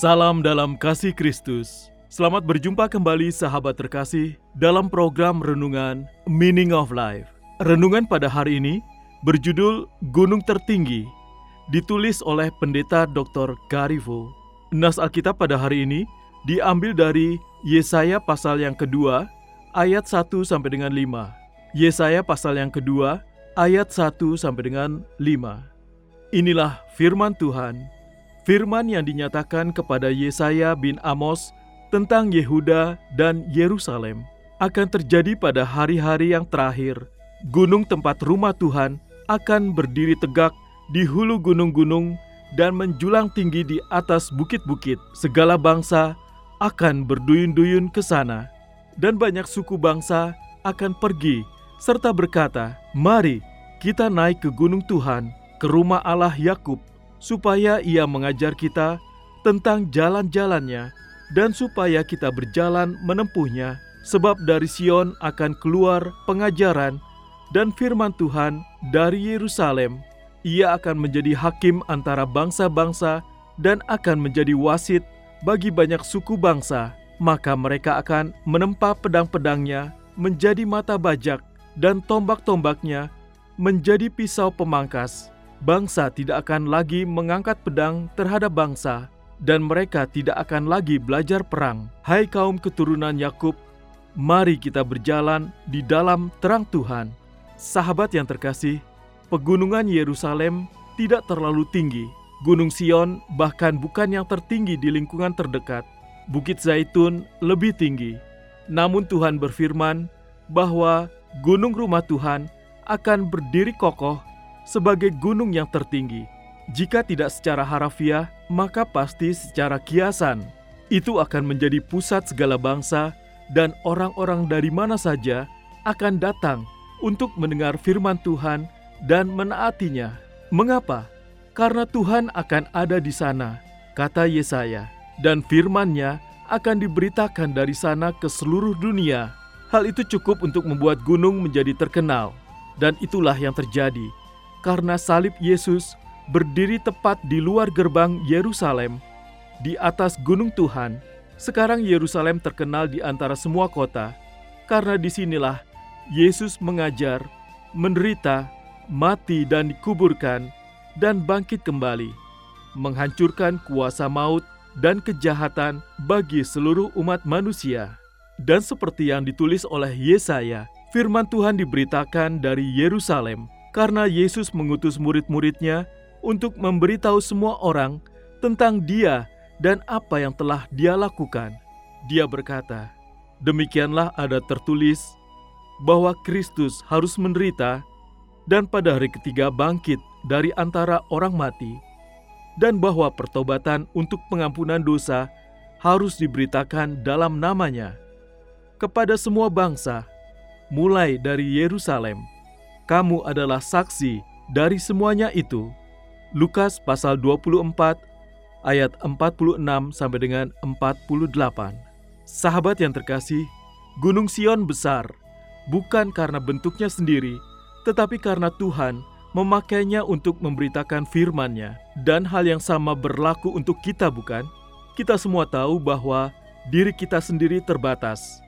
Salam dalam kasih Kristus. Selamat berjumpa kembali sahabat terkasih dalam program renungan Meaning of Life. Renungan pada hari ini berjudul Gunung Tertinggi, ditulis oleh Pendeta Dr. Garifo. Nas Alkitab pada hari ini diambil dari Yesaya pasal yang kedua, ayat 1 sampai dengan 5. Yesaya pasal yang kedua, ayat 1 sampai dengan 5. Inilah firman Tuhan firman yang dinyatakan kepada Yesaya bin Amos tentang Yehuda dan Yerusalem akan terjadi pada hari-hari yang terakhir. Gunung tempat rumah Tuhan akan berdiri tegak di hulu gunung-gunung dan menjulang tinggi di atas bukit-bukit. Segala bangsa akan berduyun-duyun ke sana, dan banyak suku bangsa akan pergi serta berkata, "Mari kita naik ke gunung Tuhan, ke rumah Allah Yakub, supaya ia mengajar kita tentang jalan-jalannya dan supaya kita berjalan menempuhnya sebab dari Sion akan keluar pengajaran dan firman Tuhan dari Yerusalem. Ia akan menjadi hakim antara bangsa-bangsa dan akan menjadi wasit bagi banyak suku bangsa. Maka mereka akan menempa pedang-pedangnya menjadi mata bajak dan tombak-tombaknya menjadi pisau pemangkas bangsa tidak akan lagi mengangkat pedang terhadap bangsa, dan mereka tidak akan lagi belajar perang. Hai kaum keturunan Yakub, mari kita berjalan di dalam terang Tuhan. Sahabat yang terkasih, pegunungan Yerusalem tidak terlalu tinggi. Gunung Sion bahkan bukan yang tertinggi di lingkungan terdekat. Bukit Zaitun lebih tinggi. Namun Tuhan berfirman bahwa gunung rumah Tuhan akan berdiri kokoh sebagai gunung yang tertinggi. Jika tidak secara harafiah, maka pasti secara kiasan. Itu akan menjadi pusat segala bangsa dan orang-orang dari mana saja akan datang untuk mendengar firman Tuhan dan menaatinya. Mengapa? Karena Tuhan akan ada di sana, kata Yesaya, dan firman-Nya akan diberitakan dari sana ke seluruh dunia. Hal itu cukup untuk membuat gunung menjadi terkenal, dan itulah yang terjadi karena salib Yesus berdiri tepat di luar gerbang Yerusalem, di atas gunung Tuhan. Sekarang Yerusalem terkenal di antara semua kota, karena di sinilah Yesus mengajar, menderita, mati dan dikuburkan, dan bangkit kembali, menghancurkan kuasa maut dan kejahatan bagi seluruh umat manusia. Dan seperti yang ditulis oleh Yesaya, firman Tuhan diberitakan dari Yerusalem, karena Yesus mengutus murid-muridnya untuk memberitahu semua orang tentang Dia dan apa yang telah Dia lakukan. Dia berkata, "Demikianlah ada tertulis bahwa Kristus harus menderita dan pada hari ketiga bangkit dari antara orang mati, dan bahwa pertobatan untuk pengampunan dosa harus diberitakan dalam namanya kepada semua bangsa, mulai dari Yerusalem." Kamu adalah saksi dari semuanya itu. Lukas pasal 24 ayat 46 sampai dengan 48. Sahabat yang terkasih, Gunung Sion besar bukan karena bentuknya sendiri, tetapi karena Tuhan memakainya untuk memberitakan firman-Nya. Dan hal yang sama berlaku untuk kita bukan? Kita semua tahu bahwa diri kita sendiri terbatas.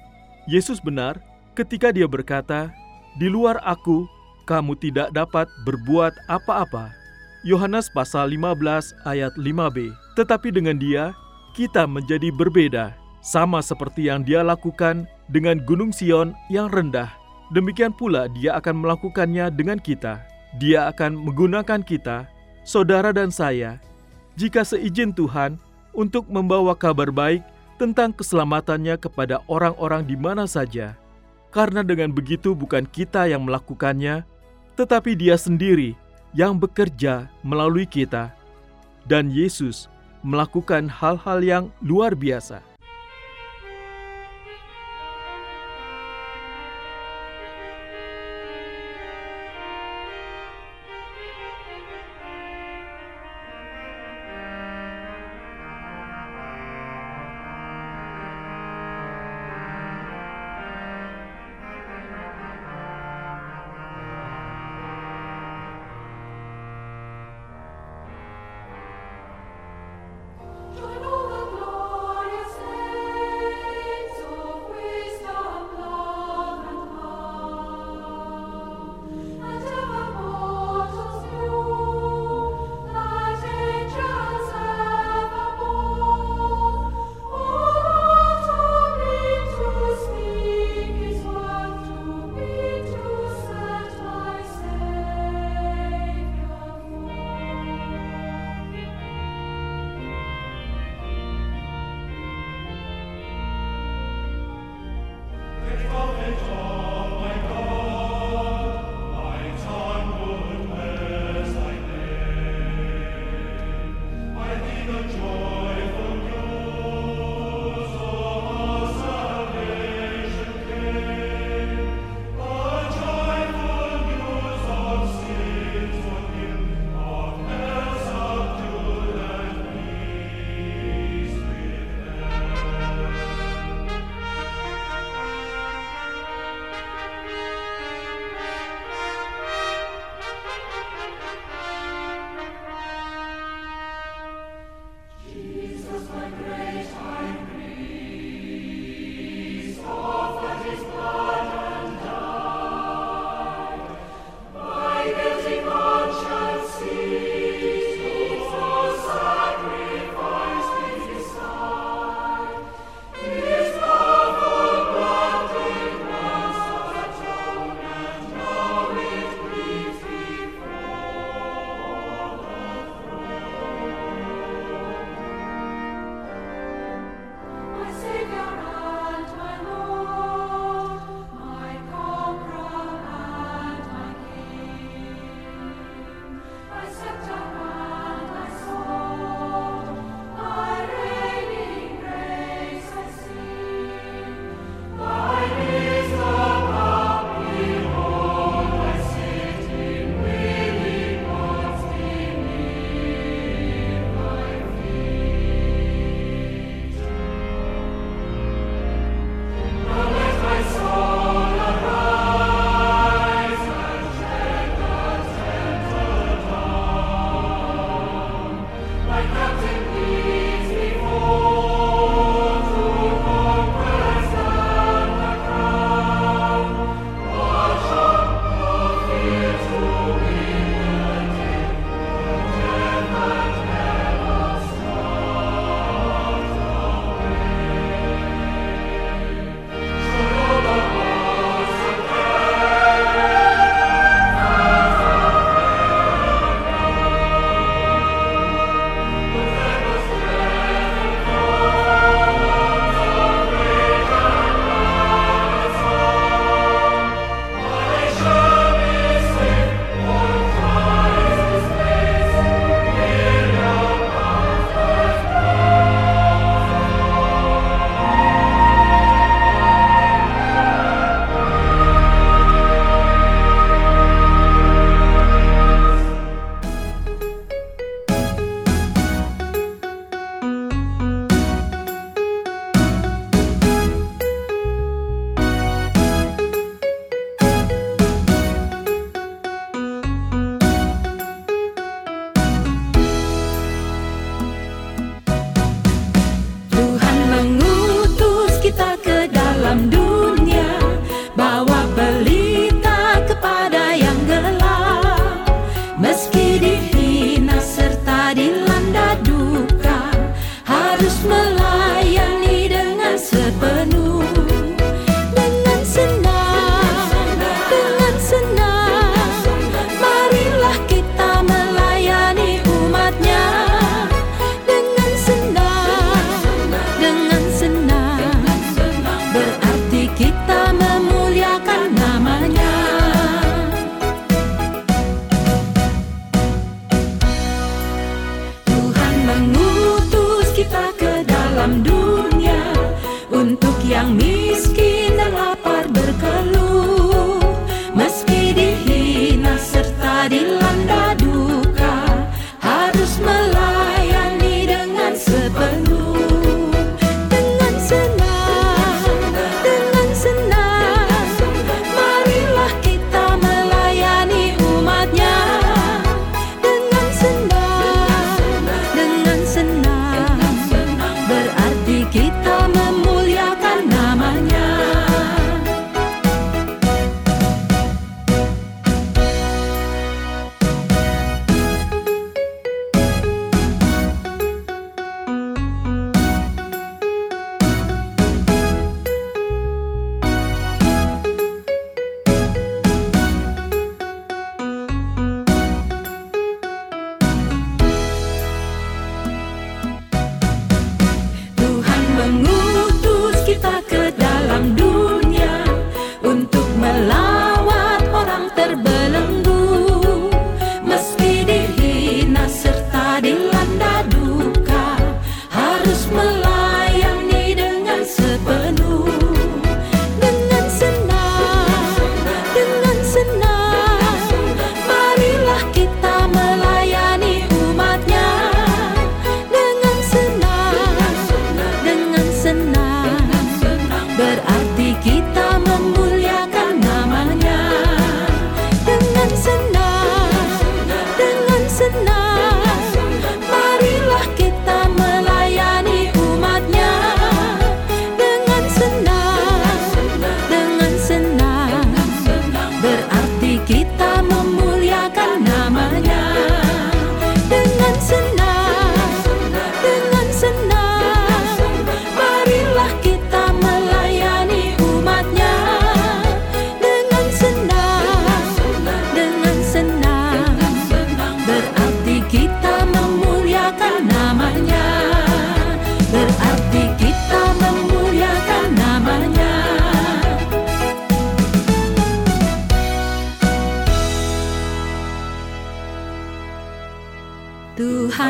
Yesus benar ketika dia berkata, "Di luar aku kamu tidak dapat berbuat apa-apa. Yohanes pasal 15 ayat 5b. Tetapi dengan dia, kita menjadi berbeda, sama seperti yang dia lakukan dengan Gunung Sion yang rendah. Demikian pula dia akan melakukannya dengan kita. Dia akan menggunakan kita, saudara dan saya, jika seizin Tuhan, untuk membawa kabar baik tentang keselamatannya kepada orang-orang di mana saja. Karena dengan begitu bukan kita yang melakukannya, tetapi Dia sendiri yang bekerja melalui kita, dan Yesus melakukan hal-hal yang luar biasa.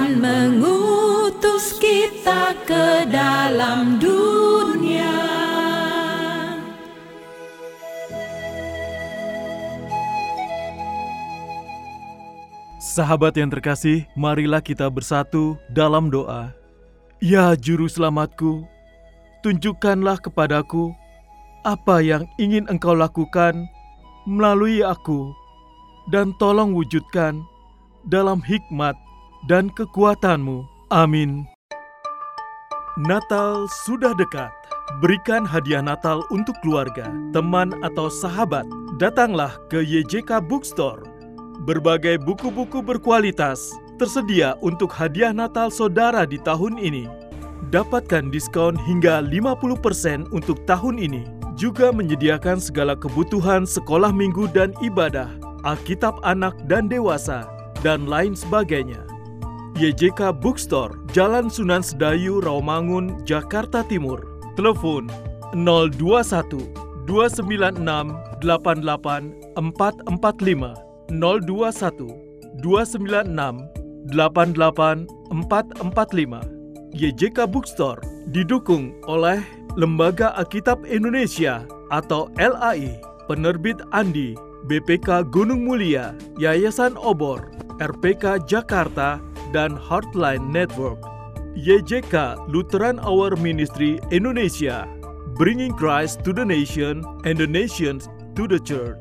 Mengutus kita ke dalam dunia. Sahabat yang terkasih, marilah kita bersatu dalam doa. Ya Juru Selamatku, tunjukkanlah kepadaku apa yang ingin Engkau lakukan melalui aku, dan tolong wujudkan dalam hikmat dan kekuatanmu. Amin. Natal sudah dekat. Berikan hadiah Natal untuk keluarga, teman, atau sahabat. Datanglah ke YJK Bookstore. Berbagai buku-buku berkualitas tersedia untuk hadiah Natal saudara di tahun ini. Dapatkan diskon hingga 50% untuk tahun ini. Juga menyediakan segala kebutuhan sekolah minggu dan ibadah, Alkitab anak dan dewasa, dan lain sebagainya. YJK Bookstore, Jalan Sunan Sedayu, Rawamangun, Jakarta Timur. Telepon 021 296 88 445 021 296 88 445 YJK Bookstore didukung oleh Lembaga Alkitab Indonesia atau LAI, Penerbit Andi, BPK Gunung Mulia, Yayasan Obor, RPK Jakarta, dan Heartline Network. YJK Lutheran Hour Ministry Indonesia, bringing Christ to the nation and the nations to the church.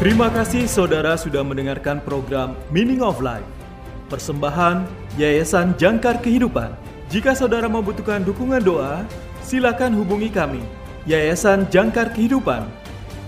Terima kasih saudara sudah mendengarkan program Meaning of Life. Persembahan Yayasan Jangkar Kehidupan. Jika saudara membutuhkan dukungan doa, silakan hubungi kami, Yayasan Jangkar Kehidupan,